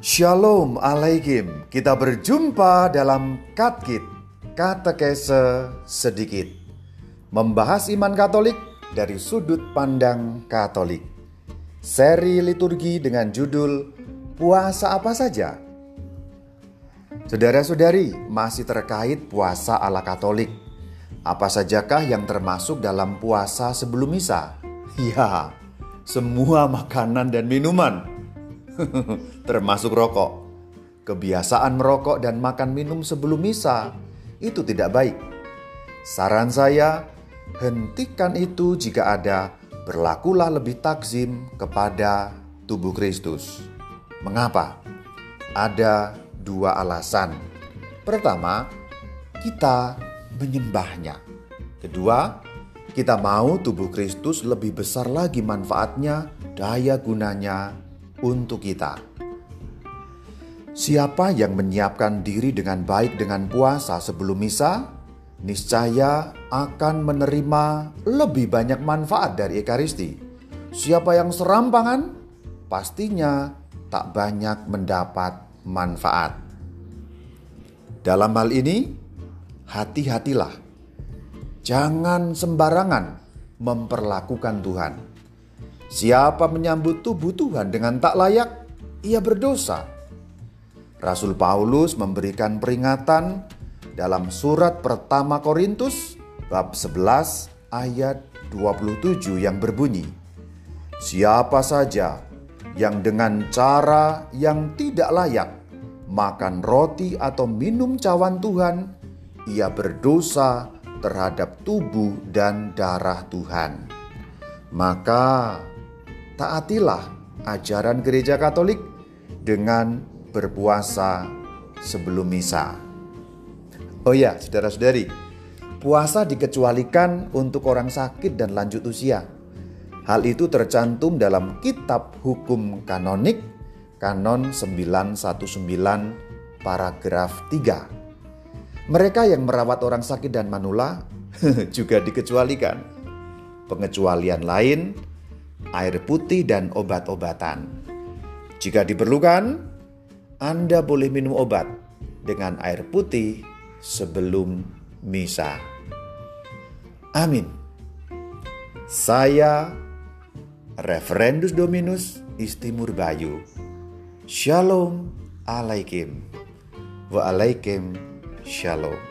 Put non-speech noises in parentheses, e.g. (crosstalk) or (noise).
Shalom Alaikum. Kita berjumpa dalam Katkit, Katekese Sedikit. Membahas iman Katolik dari sudut pandang Katolik. Seri liturgi dengan judul Puasa apa saja? Saudara-saudari, masih terkait puasa ala Katolik. Apa sajakah yang termasuk dalam puasa sebelum misa? Ya, semua makanan dan minuman (laughs) termasuk rokok. Kebiasaan merokok dan makan minum sebelum misa itu tidak baik. Saran saya, hentikan itu jika ada, berlakulah lebih takzim kepada tubuh Kristus. Mengapa? Ada dua alasan. Pertama, kita menyembahnya. Kedua, kita mau tubuh Kristus lebih besar lagi manfaatnya, daya gunanya untuk kita. Siapa yang menyiapkan diri dengan baik dengan puasa sebelum misa, niscaya akan menerima lebih banyak manfaat dari Ekaristi. Siapa yang serampangan, pastinya tak banyak mendapat manfaat. Dalam hal ini, hati-hatilah. Jangan sembarangan memperlakukan Tuhan. Siapa menyambut tubuh Tuhan dengan tak layak, ia berdosa. Rasul Paulus memberikan peringatan dalam surat pertama Korintus bab 11 ayat 27 yang berbunyi, Siapa saja yang dengan cara yang tidak layak makan roti atau minum cawan Tuhan, ia berdosa terhadap tubuh dan darah Tuhan. Maka taatilah ajaran gereja Katolik dengan berpuasa sebelum misa. Oh ya, saudara-saudari, puasa dikecualikan untuk orang sakit dan lanjut usia. Hal itu tercantum dalam Kitab Hukum Kanonik Kanon 919 paragraf 3. Mereka yang merawat orang sakit dan manula (laughs) juga dikecualikan. Pengecualian lain air putih, dan obat-obatan. Jika diperlukan, Anda boleh minum obat dengan air putih sebelum misa. Amin. Saya Referendus Dominus Istimur Bayu. Shalom alaikum. Waalaikum shalom.